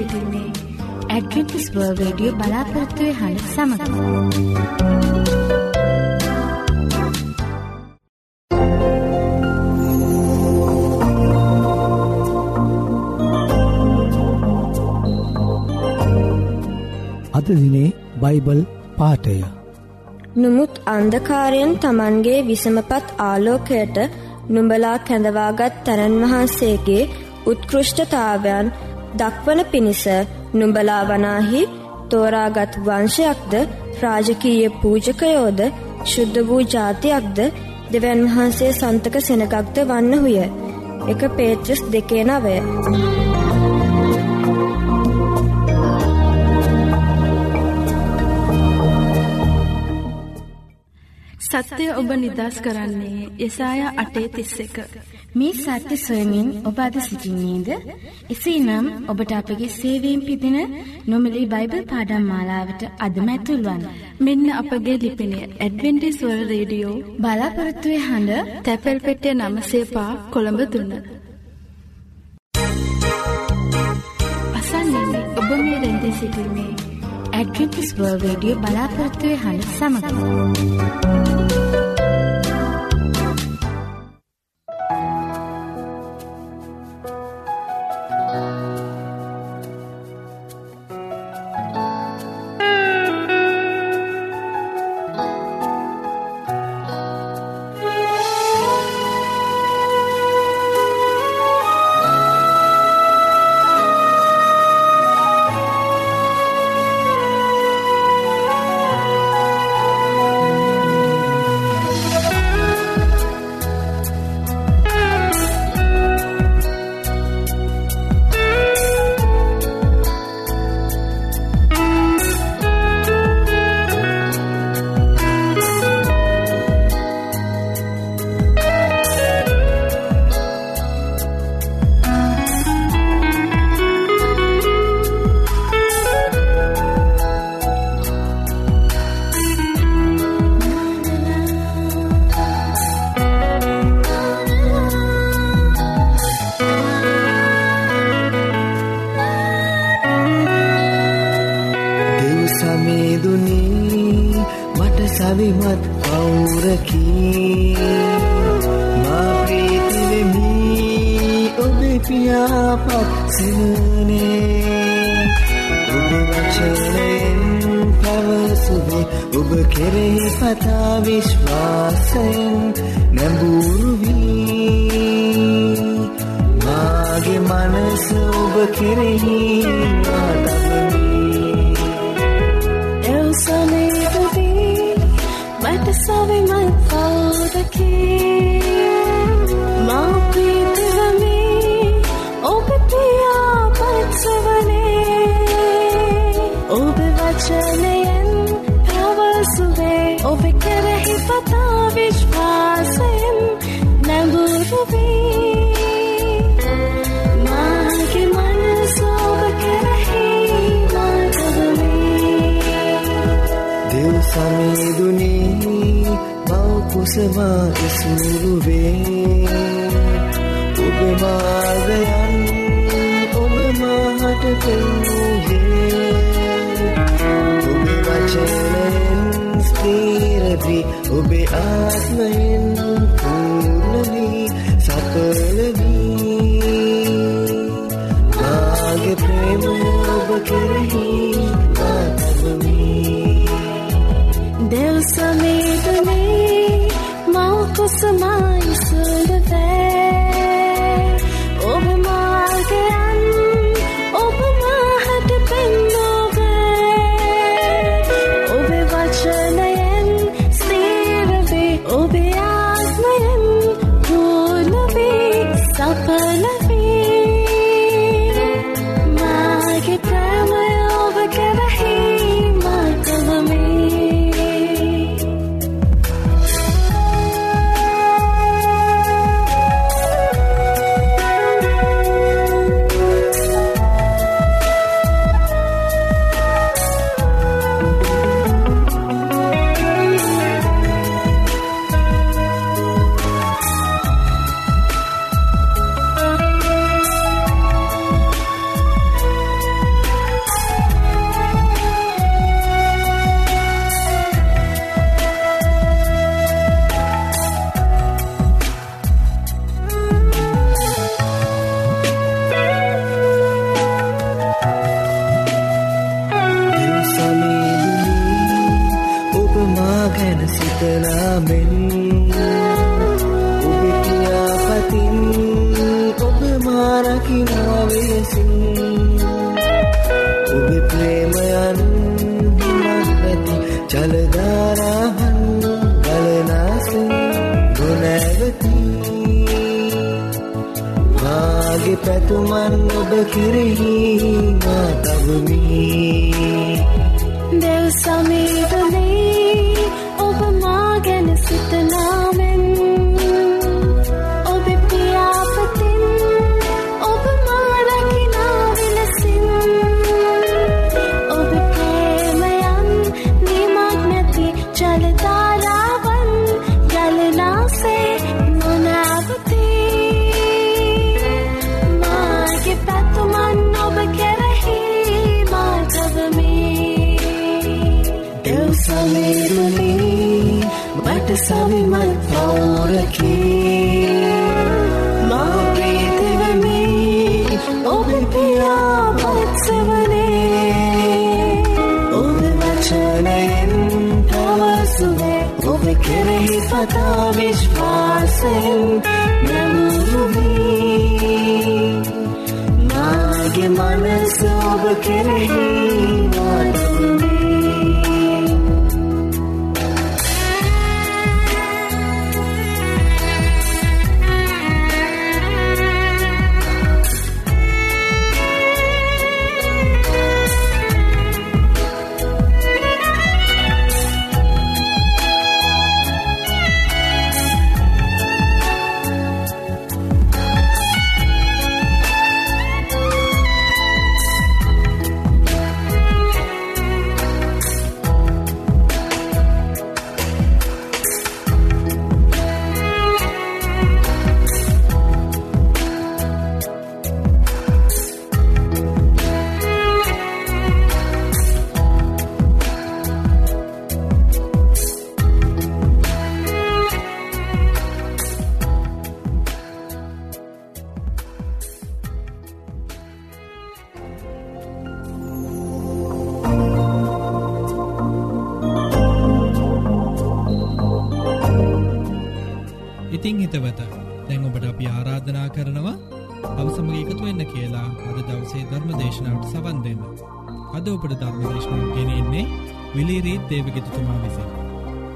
සිටින්නේ Adventist world radio බලාපොරත්තුවේ හඬ සමඟ. අද දිනේ බයිබල් පාටය නමුත් අන්දකාරයෙන් තමන්ගේ විසමපත් ආලෝකයට නුඹලා කැඳවාගත් තැනන් වහන්සේගේ උත්කෘෂ්ඨතාවයන් දක්වන පිණිස නුඹලා වනාහි තෝරාගත් වංශයක්ද රාජකීය පූජකයෝද ශුද්ධ වූ ජාතියක්ද දෙවන් වහන්සේ සන්තක සෙනගක්ද වන්නහුය. එක පේත්‍රස් දෙකේ නවය. සත්‍යය ඔබ නිදස් කරන්නේ යසාය අටේ තිස්ස එක. මේ සත්‍ය සොයමින් ඔබ අද සිසිින්නේද. එසේ නම් ඔබට අපගේ සේවීම් පිදින නොමලි බයිබල් පාඩම් මාලාවට අදමැතුල්වන්. මෙන්න අපගේ ලිපිනය ඇඩවෙන්ටිස්වල් රේඩියෝ බලාපොරත්තුවේ හඬ තැපැල් පෙටිය නමසේපා කොළඹ දුන්න. අසන්නන්නේ ඔබ මේ රැඳී සිටින්නේ. ඇඩ්වෙන්ටිස් වර්ල් රේඩියෝ බලාපොරත්තුවේ හඬ සමඟ. කුසවා ඉසුරුවේ ඔබ මාර්ගයන් ඔබ මාහට පෙන්වූයේ වචනයෙන් ස්තීරවී ඔබේ ආත්මයෙන් පූර්ණවී සපලවී මාගේ ප්‍රේමය ඔබ කෙරෙහි आसमां kiri. ඉතිං හිතවත දැන් ඔබට අපි ආරාධනා කරනවා අවසමග එකතු වෙන්න කියලා අද දවසේ ධර්ම දේශනාවට සවන් දෙන්න. අද ඔබට ධර්ම දේශනාව ගෙනෙන්නේ විලිරීත් දේවගිතුතුමා විසින්.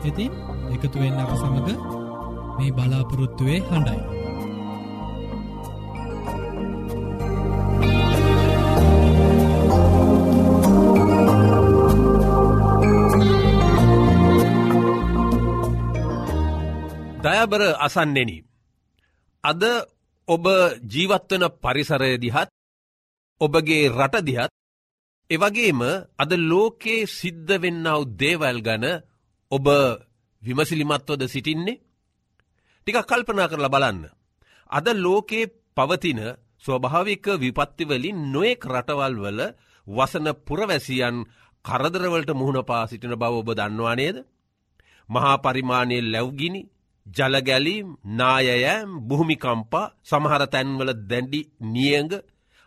ඉතින් එකතු වෙන්න අප සමඟ මේ බලාපොරොත්තුවේ හඬයි. දයබර අසන්නෙන. අද ඔබ ජීවත්වන පරිසරය දිහත් ඔබගේ රට දිහත් එවගේම අද ලෝකයේ සිද්ධ වෙන්නව දේවල් ගැන ඔබ විමසිලිමත්වද සිටින්නේ ටික කල්පනා කරලා බලන්න. අද ලෝකයේ පවතින ස්වභාවික විපත්තිවලින් නොයෙක් රටවල් වල වසන පුරවැසියන් කරදරවලට මුහුණ පා සිටින බව ඔබ දන්නවා නේද. මහා පරිමාණය ලැව්ගිනි ජලගැලීම් නායයෑම් බුහමිකම්පා සමහර තැන්වල දැඩි නියග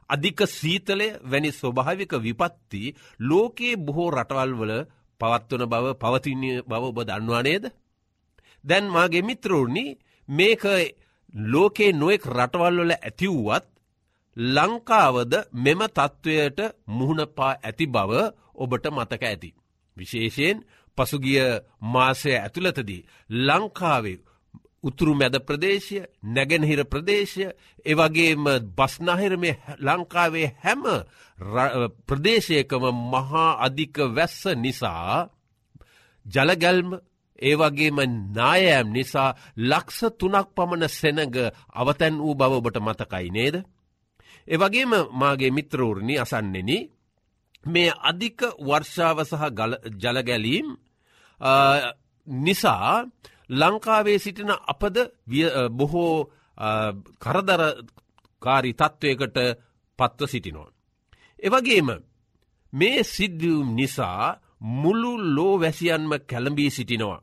අධික සීතලය වැනි ස්වභාවික විපත්ති ලෝකයේ බොහෝ රටවල් වල පවත්වන බව පවතින බව ඔබ දන්නවා නේද. දැන් මාගේ මිත්‍රෝණි මේක ලෝකයේ නොෙක් රටවල්වල ඇතිව්වත් ලංකාවද මෙම තත්ත්වයට මුහුණපා ඇති බව ඔබට මතක ඇති. විශේෂයෙන් පසුගිය මාසය ඇතුළතදී ලංකාවේ උතුරු මැද ප්‍රදේශය නැගෙනහිර ප්‍රදේශය එවගේම බස්නාහිරම ලංකාවේ හැම ප්‍රදේශයකම මහා අධික වැස්ස නිසා ජලගැල්ම ඒවගේම නායෑම් නිසා ලක්ෂ තුනක් පමණ සෙනග අවතැන් වූ බව ඔබට මතකයි නේද. එවගේම මාගේ මිත්‍රෝරණි අසන්නෙන මේ අධික වර්ෂාව සහ ජලගැලීම් නිසා ලංකාවේ සිටින අපද බොහෝ කරදරකාරි තත්ත්වයකට පත්ව සිටිනෝ. එවගේම මේ සිද්ධියම් නිසා මුළු ලෝ වැසියන්ම කැළඹී සිටිනවා.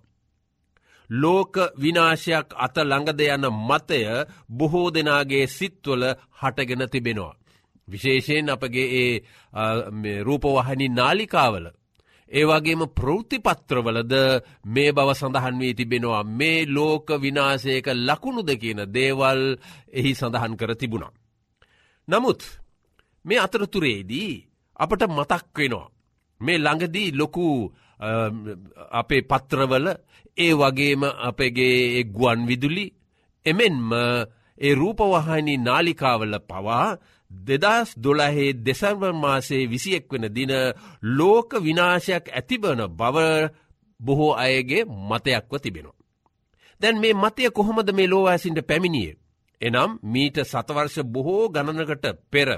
ලෝක විනාශයක් අත ළඟද යන මතය බොහෝ දෙනාගේ සිත්වල හටගෙන තිබෙනවා. විශේෂයෙන් අපගේ ඒ රූපවහනි නාලිකාවල. ඒවගේම ප්‍රෘතිපත්‍රවලද මේ බව සඳහන් වී තිබෙනවා මේ ලෝක විනාසයක ලකුණුද කියන දේවල් එහි සඳහන් කර තිබුණා. නමුත් මේ අතරතුරේදී අපට මතක් වෙනවා. මේ ළඟදී ලොකු අපේ පත්‍රවල ඒ වගේම අපගේ ගුවන් විදුලි එමෙන්ම ඒ රූපවහනි නාලිකාවල පවා දෙදස් දොළහේ දෙසර්වර් මාසේ විසියෙක් වෙන දින ලෝක විනාශයක් ඇතිබන බව බොහෝ අයගේ මතයක්ව තිබෙනවා. දැන් මේ මතය කොහොමද මේ ලෝවාසින්ට පැමිණිය. එනම් මීට සතවර්ෂ බොහෝ ගණනකට පෙර.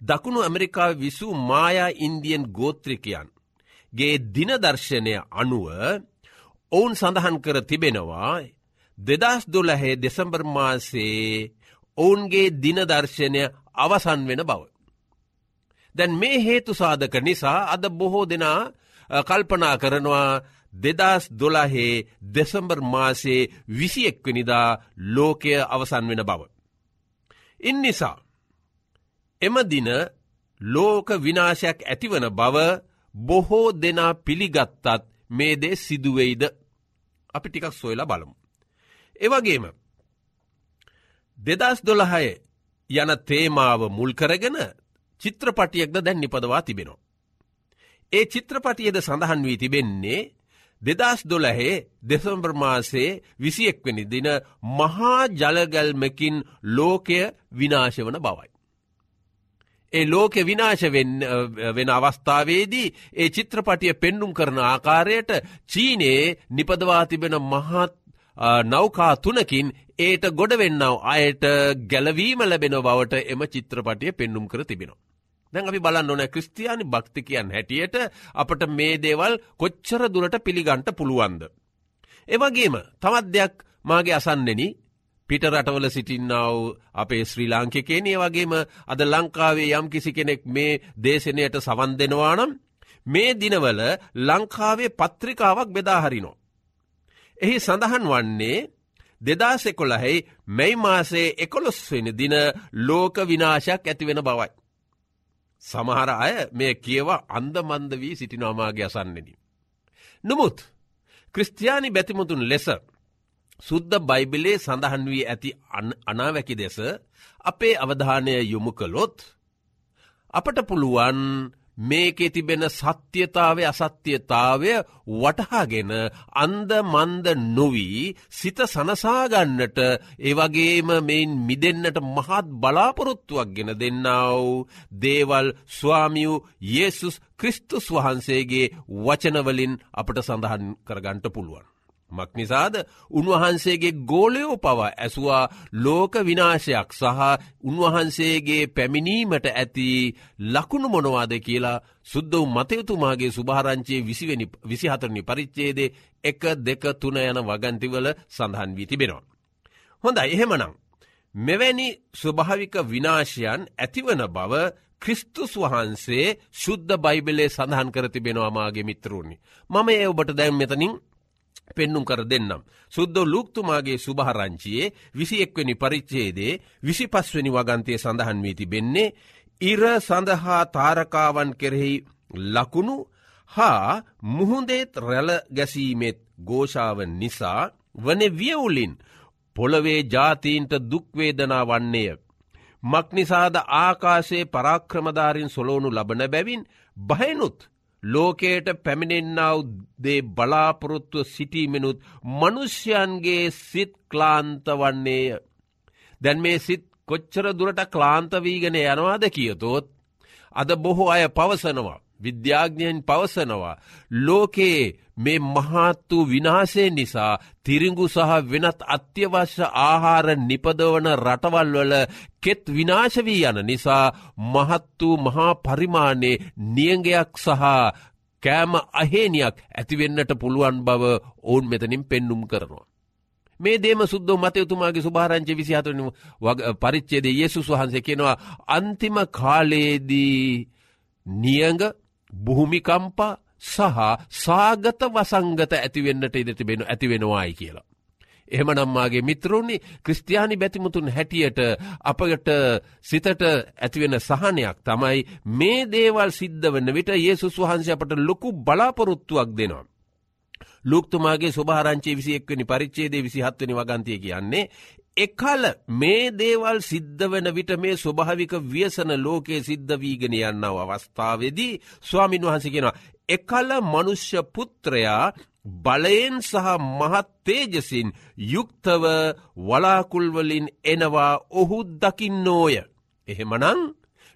දකුණු ඇමරිකාව විසූ මායා ඉන්දියන් ගෝත්‍රිකයන් ගේ දිනදර්ශනය අනුව ඔවුන් සඳහන් කර තිබෙනවා දෙදස් දොලහේ දෙසම්බර් මාසේ ඔවුන්ගේ දිනදර්ශනය අවසන් වෙන බව. දැන් මේ හේතු සාධක නිසා අද බොහෝ දෙනා කල්පනා කරනවා දෙදස් දොලහේ දෙසම්බර් මාසේ විසියෙක්වනිදා ලෝකය අවසන් වෙන බව. ඉන් නිසා එම දින ලෝක විනාශයක් ඇතිවන බව බොහෝ දෙනා පිළිගත්තත් මේ දේ සිදුවෙයිද අපි ටිකක් සොයලා බලමු. එවගේම දෙදස් දොළහය යන තේමාව මුල් කරගෙන චිත්‍රපටියක්ද දැන් නිපදවා තිබෙනවා. ඒ චිත්‍රපටියද සඳහන් වී තිබෙන්නේ දෙදස් දොළහේ දෙසම්බ්‍රමාසේ විසියෙක්වනි දින මහා ජලගැල්මකින් ලෝකය විනාශවන බවයි. ඒ ලෝක විනාශ වෙන අවස්ථාවේදී ඒ චිත්‍රපටිය පෙන්නුම් කරන ආකාරයට චීනයේ නිපදවා තිබෙන මහත් නෞකා තුනකින් ඒට ගොඩවෙන්නව අයට ගැලවීම ලැබෙන බවට එම චිත්‍රපටිය පෙන්නුම් කර තිබෙනවා. දැන් අපි බලන්න ඕන ක්‍රස්තියානි භක්තිකයන් හැටියට අපට මේ දේවල් කොච්චර දුරට පිළිගන්ට පුළුවන්ද. එවගේම තවත් දෙයක් මාගේ අසන්නෙන පිට රටවල සිටින්නාව අපේ ශ්‍රී ලාංකිකේනය වගේම අද ලංකාවේ යම් කිසි කෙනෙක් මේ දේශනයට සවන් දෙෙනවා නම් මේ දිනවල ලංකාවේ පත්‍රිකාවක් බෙදාහරිනෝ. එහි සඳහන් වන්නේ දෙදාසෙකොළහෙයි මැයි මාසේ එකොළොස්වෙන දින ලෝක විනාශයක් ඇතිවෙන බවයි. සමහර අය මේ කියවා අන්දමන්ද වී සිටිනවාමාගේ අසන්නෙන. නොමුත් ක්‍රස්තියානි බැතිමුතුන් ලෙස සුද්ද බයිබිලේ සඳහන් වී ඇති අනාවැකි දෙස අපේ අවධානය යොමු කළොත් අපට පුළුවන් මේකෙ තිබෙන සත්‍යතාවය අසත්‍යතාවය වටහාගෙන අන්ද මන්ද නොවී සිත සනසාගන්නට ඒවගේම මෙයින් මිදන්නට මහත් බලාපොරොත්තුවක් ගෙන දෙන්නාව දේවල් ස්වාමියූ යේසුස් ක්‍රිස්තුස් වහන්සේගේ වචනවලින් අපට සඳහන් කරගන්ට පුළුවන්. මක්නිසාද උන්වහන්සේගේ ගෝලයෝ පවා ඇසවා ලෝක විනාශයක් සහ උන්වහන්සේගේ පැමිණීමට ඇති ලකුණු මොනවාද කියලා සුද්දව මතයුතුමාගේ සුභාරංචයේ විසිහතරනි පරිච්චේදේ එක දෙක තුන යන වගන්තිවල සඳහන් වී තිබෙනවා. හොඳයි එහෙමනම්. මෙවැනි ස්වභාවික විනාශයන් ඇතිවන බව ක්‍රිස්තුස් වහන්සේ ශුද්ධ බයිබලේ සඳහන් කර තිබෙනවා මාගේ මිත්‍රූණි. මම ඒ ඔබට දැම් මෙතනින් පෙන්නුම් කර දෙන්නම්. සුද්දෝ ලුක්තුමාගේ සුභහරංචියයේ විසි එක්වනි පරිච්චේදේ විසි පස්වනි වගන්තය සඳහන් වී තිබෙන්නේ ඉර සඳහා තාරකාවන් කෙරෙහි ලකුණු හා මුහුදේත් රැල ගැසීමෙත් ගෝෂාව නිසා වන වියවුලින් පොළවේ ජාතීන්ට දුක්වේදනා වන්නේය. මක්නිසාද ආකාසේ පරාක්‍රමධාරින් සොලෝනු ලබන බැවින් බහනුත් ලෝකයට පැමිණෙන්නාව දේ බලාපොරොත්තුව සිටීමෙනුත් මනුෂ්‍යයන්ගේ සිත් ක්ලාන්ත වන්නේය. දැන් මේ සිත් කොච්චර දුරට ක්ලාන්තවීගෙන යනවාද කියතොත් අද බොහෝ අය පවසනවා. විද්‍යාඥයෙන් පවසනවා. ලෝකයේ මේ මහත් වූ විනාසේ නිසා තිරිංගු සහ වෙනත් අත්‍යවශ්‍ය ආහාර නිපදවන රටවල් වල කෙත් විනාශවී යන නිසා මහත් වූ මහා පරිමාණයේ නියගයක් සහ කෑම අහේනියක් ඇතිවෙන්නට පුළුවන් බව ඔවුන් මෙතනින් පෙන්නුම් කරනවා. මේ දේම සුද්ද මතයුතුමාගේ සුභාරංචි විසිහතුන පරිච්චේද යේසුස් වහන්සේ කෙනවා අන්තිම කාලයේදී නියඟ බුහුමිකම්පා සහ සාගත වසංගත ඇතිවෙන්නට ඉද තිබෙන ඇතිවෙනවායි කියලා. එහම නම්මාගේ මිත්‍රුණි ක්‍රස්තියානි බැතිමුතුන් හැටියට අපගට සිතට ඇතිවෙන සහනයක් තමයි මේ දේවල් සිද්ධ වන්න විට ඒසුස් වහන්සේ අපට ලොකු බලාපොරොත්තුවක් දෙනවා. ලුක්තුමාගේ ස්වභාරංචේ විසියෙක්වනි පරිච්චේදේ විසිහත්වනි වගන්තිය කියන්නේ එකල මේ දේවල් සිද්ධ වන විට මේ ස්වභාවික ව්‍යසන ලෝකයේ සිද්ධ වීගෙන යන්නව අවස්ථාවේදී ස්වාමින් වහන්සේ කෙනවා. එකල මනුෂ්‍ය පුත්‍රයා බලයෙන් සහ මහත්තේජසින් යුක්තව වලාකුල්වලින් එනවා ඔහු දකින්නෝය. එහෙමනං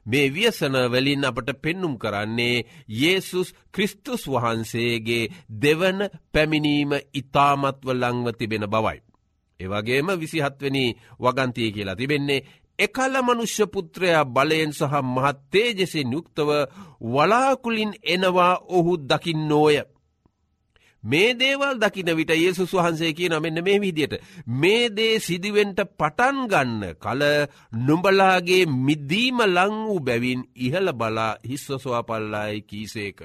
මේ ව්‍යසන වලින් අපට පෙන්නුම් කරන්නේ යේසුස් ක්‍රිස්තුස් වහන්සේගේ දෙවන පැමිණීම ඉතාමත්ව ලංව තිබෙන බවයි. ඒවගේම විසිහත්වනි වගන්තිය කියලා තිබෙන්නේ එකල මනුෂ්‍ය පුත්‍රයා බලයෙන් සහ මහත්තේජෙසෙන් යුක්තව වලාකුලින් එනවා ඔහු දකින්නෝය. මේ දේවල් දකින විට ඒසුස් වහන්සේ කියන මෙන්න මේ විදියට. මේ දේ සිදුවෙන්ට පටන් ගන්න කල නුඹලාගේ මිදීම ලං වූ බැවින් ඉහළ බලා හිස්වසවාපල්ලායි කීසේක.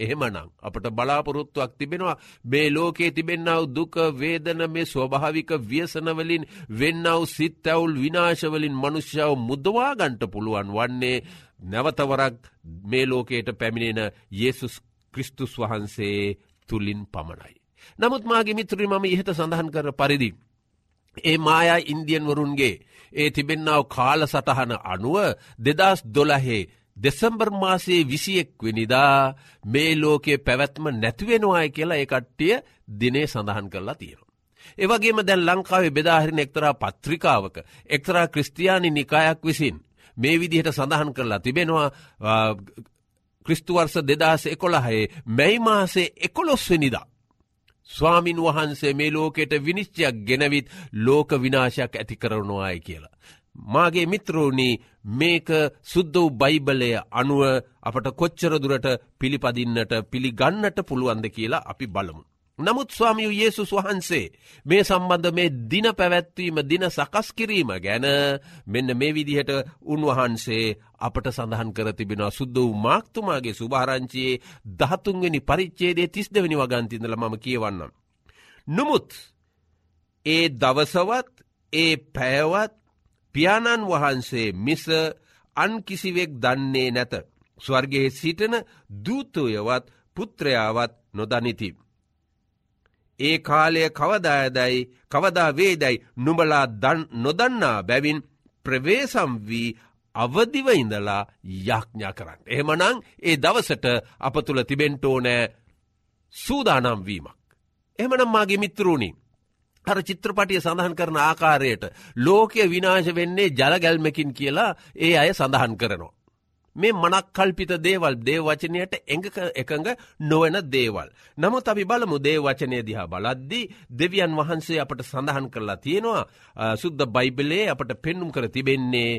එහෙමනං අපට බලාපොරොත්තුවක් තිබෙනවා මේ ලෝකයේ තිබෙන්න්නව දුක වේදන මේ ස්වභාවික ව්‍යසනවලින් වෙන්නව සිත් ඇවුල් විනාශවලින් මනුෂ්‍යාව මුදවාගන්ට පුළුවන් වන්නේ නැවතවරක් මේ ලෝකයට පැමිණෙන යේසුස් ක්‍රිස්තුස් වහන්සේ තුළින් පමණයි. නමුත් මාගේ මිත්‍රී මම ඉහත සඳහන් කර පරිදි. ඒ මායා ඉන්දියන් වරුන්ගේ ඒ තිබෙන්නාව කාල සටහන අනුව දෙදස් දොලහේ දෙසම්බර් මාසයේ විසියෙක් වෙනිදා මේ ලෝකයේ පැවැත්ම නැතිවෙනවායි කියලා එකට්ටිය දිනේ සඳහන් කරලා තියෙනවා. ඒවගේම දැන් ලංකාවේ බෙදාහරින එක්තරා පත්‍රිකාවක එක්තරා ක්‍රස්තියානි නිකායක් විසින් මේ විදිහට සඳහන් කරලා තිබෙනවා ක්‍රිස්තුවර්ස දෙදස් එකොළහයේ මැයි මාසේ එකොළොස්වනිදා. ස්වාමින් වහන්සේ මේ ලෝකෙට විනිශ්චයක් ගෙනවිත් ලෝක විනාශයක් ඇති කරනවායි කියලා. මාගේ මිත්‍රෝණී මේක සුද්ද වූ බයිබලය අනුව අපට කොච්චරදුරට පිළිපදින්නට පිළිගන්නට පුළුවන්ද කියලා අපි බලමු. නමුත් ස්වාමියු යේසුස් වහන්සේ මේ සම්බන්ධ මේ දින පැවැත්වීම දින සකස් කිරීම ගැන මෙන්න මේ විදිහට උන්වහන්සේ අපට සඳහන් කර තිබෙනවා සුද්ද වූ මාක්තුමාගේ සුභාරංචියයේ දහතුන්වෙනි පරිච්චේදේ තිස් දෙවැනි වගන්තිඳල මම කියවන්නම්. නොමුත් ඒ දවසවත් ඒ පැයවත් පියාණන් වහන්සේ මිස අන් කිසිවෙක් දන්නේ නැත. ස්වර්ගයේ සිටන දූතයවත් පුත්‍රයාවත් නොදනිති. ඒ කාලය කවදායදයි කවදා වේදැයි නුඹලා දන් නොදන්නා බැවින් ප්‍රවේසම් වී අවදිව ඉඳලා යක්ඥා කරන්න. එහෙමනං ඒ දවසට අප තුළ තිබෙන්ටෝ නෑ සූදානම් වීමක්. එහමනම් මාගේ මිත්‍රූණි. අර චිත්‍රපටිය සඳහන් කරන ආකාරයට ලෝකය විනාශ වෙන්නේ ජලගැල්මකින් කියලා ඒ අය සඳහන් කරනවා. මේ මනක් කල්පිත දේවල් දේවචනයට එඟක එකඟ නොවන දේවල්. නමුත් අපි බලමු දේවචනය දිහා බලද්දී දෙවියන් වහන්සේ අපට සඳහන් කරලා තියෙනවා සුද්ද බයිබලේ අපට පෙන්නුම් කර තිබෙන්නේ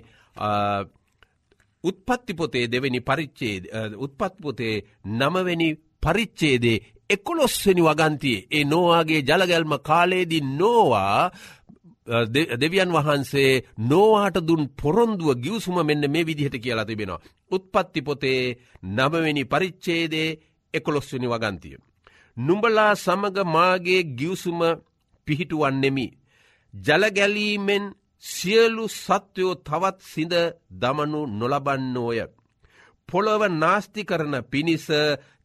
උත්පත්තිපොතේ දෙවැනි පරිච්චේ උත්පත්පොතේ නමවැනි පරිච්චේදේ එකොළොස්වනි වගන්තියේ ඒ නෝවාගේ ජලගැල්ම කාලයේදී නෝවා දෙවියන් වහන්සේ නෝවාට දුන් පොරොන්දුව ගියවසුම මෙන්න මේ විදිහට කියලා තිබෙනවා. උත්පත්ති පොතේ නමවෙනි පරිච්චේදේ එකොළොස්වනි වගන්තිය. නුඹලා සමග මාගේ ගියවසුම පිහිටුවන්නෙමි. ජලගැලීමෙන් සියලු සත්වයෝ තවත් සිඳ දමනු නොලබන්නෝය. පොළොව නාස්ති කරන පිණිස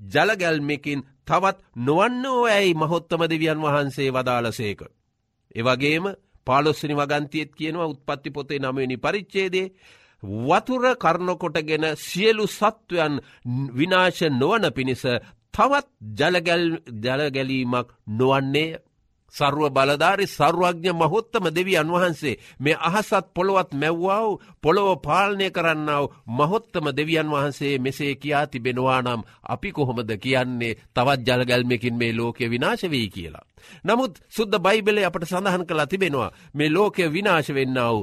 ජලගැල්මකින් තවත් නොවන්නෝ ඇයි මහොත්තම දෙවියන් වහන්සේ වදාලසේක. එවගේම පාලොස්සනි වගන්තියත් කියනවා උත්පත්ති පොතේ නමනි පරිච්චේදේ වතුර කරනකොටගෙන සියලු සත්වයන් විනාශ නොවන පිණිස තවත් ජලගැලීමක් නොවන්නේ සර්ව බලධාරි සර්වඥ මහොත්තම දෙවියන් වහන්සේ මේ අහසත් පොළොවත් මැව්වාව පොළොව පාලනය කරන්නාව මහොත්තම දෙවියන් වහන්සේ මෙසේ කියා තිබෙනවා නම් අපි කොහොමද කියන්නේ තවත් ජලගැල්මකින් මේ ලෝකය විනාශවී කියලා. නමුත් සුද්ද බයිබලේ අපට සඳහන් කලා තිබෙනවා මේ ලෝකය විනාශ වෙන්නාව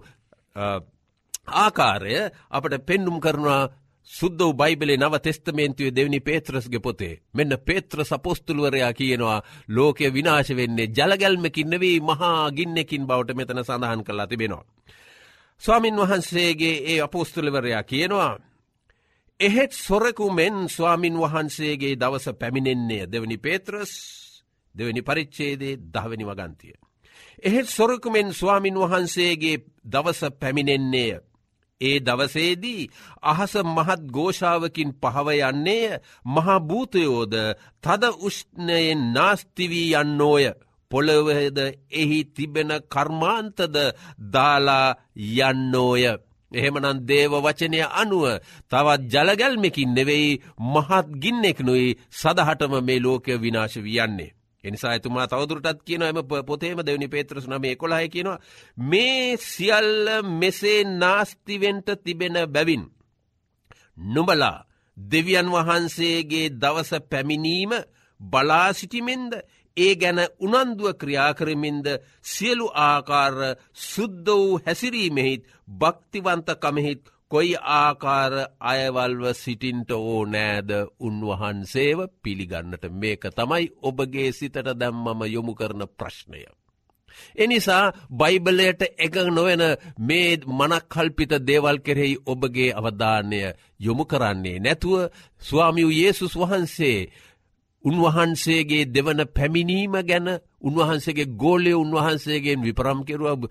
ආකාරය අපට පෙන්නුම් කරනවා සුද්ද බයිබලේ නව තෙස්තමේන්තුවේ දෙවනි පේත්‍රස්ගේ පොතේ. මෙන්න පේත්‍ර සපොස්තුළුවරයා කියනවා ලෝකය විනාශ වෙන්නේ ජලගැල්මකින් නවී මහා ගින්නෙකින් බවට මෙතන සඳහන් කරලා තිබෙනවා. ස්වාමින් වහන්සේගේ ඒ අපෝස්තුලවරයා කියනවා. එහෙත් සොරකු මෙන් ස්වාමින් වහන්සේගේ දවස පැමිණෙන්නේ දෙවනි පේත්‍රස් දෙවනි පරිච්චේදේ දහවැනි වගන්තිය. එහෙත් සොරකුමෙන් ස්වාමින් වහන්සේගේ දවස පැමිණෙන්නේය. ඒ දවසේදී අහස මහත් ගෝෂාවකින් පහව යන්නේය මහභූතයෝද තද උෂ්ණයෙන් නාස්තිවී යන්නෝය. පොළොවද එහි තිබෙන කර්මාන්තද දාලා යන්නෝය. එහෙමනන් දේව වචනය අනුව තවත් ජලගැල්මකින් නෙවෙයි මහත් ගින්නෙක්නුයි සදහටම මේ ලෝකය විනාශ වියන්නේ. එනිසා ඇතුමා තවදුරටත් කියන එම පොතේම දෙවනි පේත්‍රසු නම කොළහය කියනවා. මේ සියල්ල මෙසේ නාස්තිවෙන්ට තිබෙන බැවින්. නුඹලා දෙවියන් වහන්සේගේ දවස පැමිණීම බලා සිටිමෙන්ද ඒ ගැන උනන්දුව ක්‍රියාකරමින්ද සියලු ආකාර සුද්ද වූ හැසිරීමෙහිත් භක්තිවන්තකමෙහිත් කොයි ආකාර අයවල්ව සිටින්ට ඕ නෑද උන්වහන්සේව පිළිගන්නට. මේක තමයි ඔබගේ සිතට දැම්මම යොමු කරන ප්‍රශ්නය. එනිසා බයිබලයට එක නොවෙන මේ මනක්කල්පිත දේවල් කෙරෙහි ඔබගේ අවධානය යොමු කරන්නේ නැතුව ස්වාමියු Yesසුස් වහන්සේ උන්වහන්සේගේ දෙවන පැමිණීම ගැන උන්වහන්සේගේ ගෝලය උන්වහන්සේගෙන් විපරම් කෙරුව.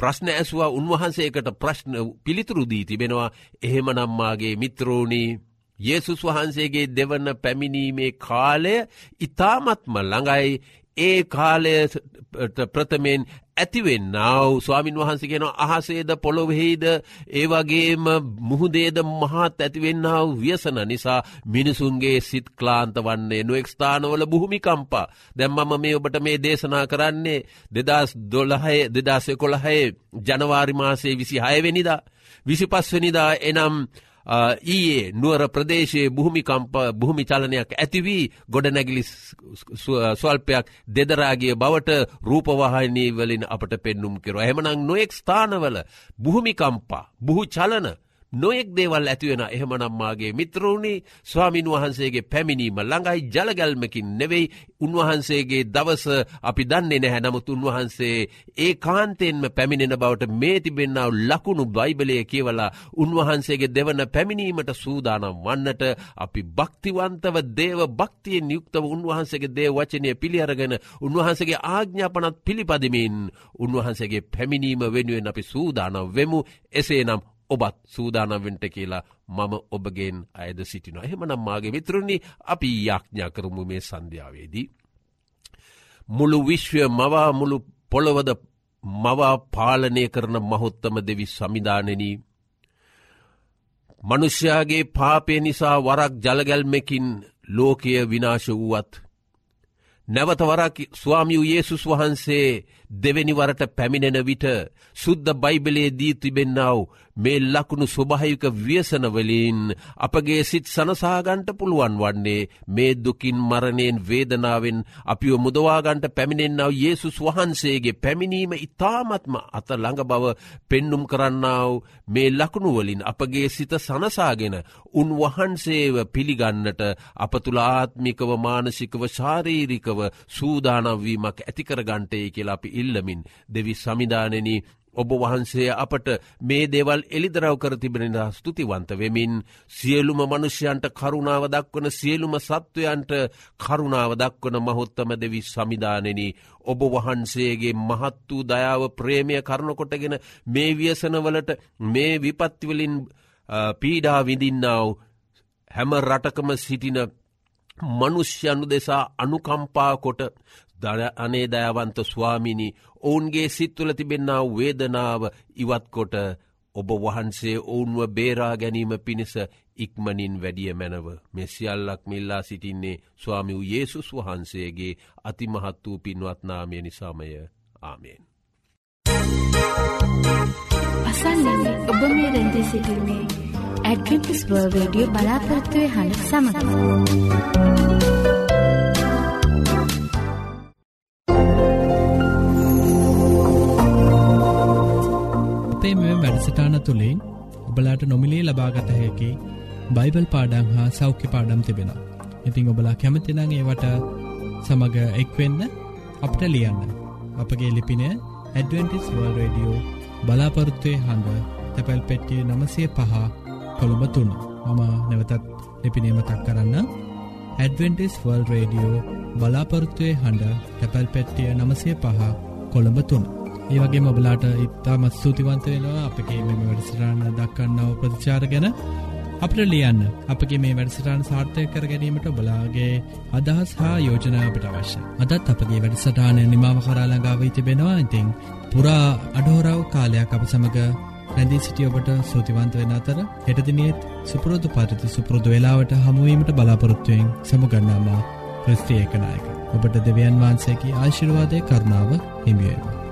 ප්‍රශ්න ඇසවා උන්වහන්සේකට ප්‍රශ්න පිළිතුරුදී තිබෙනවා. එහෙම නම්මාගේ මිත්‍රෝණී Yesසුස් වහන්සේගේ දෙවන පැමිණීමේ කාලය ඉතාමත්ම ළඟයි. ඒ කාලයට ප්‍රථමයෙන් ඇතිවෙන් නාව ස්වාමින් වහන්සගෙන අහසේද පොළොවෙහිද ඒවගේම මුහුදේද මහත් ඇතිවෙන්නාව ව්‍යසන නිසා මිනිසුන්ගේ සිත් ක්ලාන්ත වන්නේ නොෙක් ස්ථානවල බුහමිකම්පා දැම්මම මේ ඔබට මේ දේශනා කරන්නේ දෙදස් දොළහය දෙදාසය කොළහයේ ජනවාරිමාසේ විසි හයවෙනිදා විසිපස්වනිදා එනම් ඊයේ නුවර ප්‍රදේශයේ බුහමිකම්ප බුහමි චලනයක් ඇතිවී ගොඩනැගිලි ස්වල්පයක් දෙදරාගේ බවට රූපවාහිනී වලින් අපට පෙන්නුම් කෙරුව. එහමනං නොෙක් ස්ථානවල බුහමිකම්පා බුහු චලන නොයෙක් දේවල් ඇතිවෙන එහෙමනම්මාගේ මිත්‍රෝණි ස්වාමින් වහන්සේගේ පැමිණීම ළඟයි ජලගැල්මකින් නෙවෙයි. උන්වහන්සේගේ දවස අපි දන්නේ නැහැ. නමුත් උන්වහන්සේ ඒ කාන්තයෙන්ම පැමිණෙන බවට මේ තිබෙන්නාව ලකුණු බයිබලය කියවලා උන්වහන්සේගේ දෙවන පැමිණීමට සූදානම් වන්නට අපි භක්තිවන්තව දේව භක්තියෙන් යුක්තව උන්වහන්සේගේ දේ වචනය පිළියරගෙන උන්වහන්සේගේ ආග්ඥාපනත් පිළිපදිමින් උන්වහන්සේගේ පැමිණීම වෙනුවෙන් අපි සූදානම් වෙමු. එසේ නම් ඔබත් සූදානවෙන්ට කියලා මම ඔබගෙන් අයද සිටිනවා. එහෙමනම් මාගේ මිත්‍රණි අපි යාඥා කරමු මේ සන්ධ්‍යාවේදී. මුළු විශ්වය මවා මුළු පොළොවද මවා පාලනය කරන මහොත්තම දෙවි සමිධානනී. මනුෂ්‍යයාගේ පාපය නිසා වරක් ජලගැල්මකින් ලෝකය විනාශ වුවත්. නැවතවරක් ස්වාමියූ Yesසුස් වහන්සේ දෙවැනිවරට පැමිණෙන විට සුද්ද බයිබලේ දී තිබෙන්නාව මේ ලකුණු ස්වභාහික ව්‍යසනවලින් අපගේ සිත් සනසාගන්ට පුළුවන් වන්නේ මේ දුකින් මරණයෙන් වේදනාවෙන් අපිව මුදවාගන්ට පැමිණෙන්නාව Yesසුස් වහන්සේගේ පැමිණීම ඉතාමත්ම අත ළඟ බව පෙන්නුම් කරන්නාව මේ ලකුණුවලින් අපගේ සිත සනසාගෙන උන්වහන්සේව පිළිගන්නට අප තුළආත්මිකව මානසිකව ශාරීරිකව සූදානවීමක් ඇතිකරගන්ටේ කියලා අපි ඉල්ලමින් දෙවි සමිධානනී ඔබ වහන්සේ අපට මේ දේවල් එළිදරව් කර තිබෙන ස්තුතිවන්ත වෙමින් සියලුම මනුෂ්‍යයන්ට කරුණාව දක්වන සියලුම සත්වයන්ට කරුණාව දක්වන මහොත්තම දෙවි සමිධානනී ඔබ වහන්සේගේ මහත් වූ දයාව ප්‍රේමය කරනකොටගෙන මේ ව්‍යසනවලට මේ විපත්තිවලින් පීඩා විඳින්නාව හැම රටකම සිටින මනුෂ්‍යයනු දෙසා අනුකම්පා කොට අනේ දයවන්ත ස්වාමිනි ඔවුන්ගේ සිත්තුල තිබෙන්න්නාව වේදනාව ඉවත්කොට ඔබ වහන්සේ ඔවුන්ව බේරා ගැනීම පිණිස ඉක්මනින් වැඩිය මැනව මෙසිියල්ලක් මිල්ලා සිටින්නේ ස්වාමි වූ ඒසුස් වහන්සේගේ අතිමහත් වූ පින්වත්නාමය නිසාමය ආමයෙන්. අසන්නන්නේ ඔබ මේ රැඳී සිටින්නේ ඇඩ්‍රිපිස් බර්වඩිය බලාපොරත්තුවය හඬ සමඟ. අපේ මෙ වැඩසටාන තුළින් ඔබලාට නොමිලේ ලබාගත හැකි බයිබල් පාඩං හා සෞඛ්‍ය පාඩම් තිබෙන. ඉතිං ඔබලා කැමතිනං ඒවට සමඟ එක්වෙන්න අපට ලියන්න. අපගේ ලිපින ඇඩවෙන්ටිස් වර්ල් රඩියෝ බලාපොරත්තුවය හඬ තැපැල් පෙට්ටිය නමසය පහ කොළඹ තුන්න මම නැවතත් ලිපිනීමතක් කරන්න. ඇඩවෙන්ටිස් වර්ල් රඩියෝ බලාපොරත්තුවය හඬ තැපැල් පෙට්ටිය නමසය පහ කොළඹ තුන්න ඒ වගේ මොබලාට ඉතාමත් ස්තුතිවන්ත වෙනවා අපගේ මෙම වැඩසටාන දක්කන්නාව ප්‍රතිචාර ගැන. අපට ලියන්න. අපගේ මේ වැඩසටාන සාර්ථය කර ගැනීමට බලාගේ අදහස් හා යෝජනාවට අවශ්‍ය අදත් අපගේ වැඩසටානය නිමාව කරාලඟාව තිබෙනවා. ඉතිං පුරා අඩහෝරාව කාලයක් අප සමඟ රැඳී සිටිය ඔබට සූතිවන්ත වෙන අතර හෙටදිනියත් සුපුරෝධ පරිති සුපුරෘදු වෙලාවට හමුවීමට බලාපොරොත්තුවයෙන් සමුගන්නාමා ක්‍රස්තියකනායක ඔබට දෙවියන් වහන්සේකි ආශිර්වාදය කරනාව හිමියේවා.